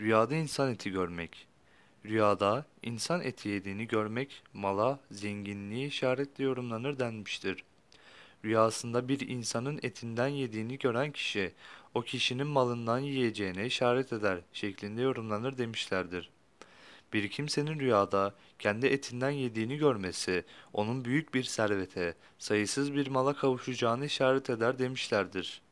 Rüyada insan eti görmek. Rüyada insan eti yediğini görmek mala, zenginliği işaretle yorumlanır denmiştir. Rüyasında bir insanın etinden yediğini gören kişi, o kişinin malından yiyeceğine işaret eder şeklinde yorumlanır demişlerdir. Bir kimsenin rüyada kendi etinden yediğini görmesi, onun büyük bir servete, sayısız bir mala kavuşacağını işaret eder demişlerdir.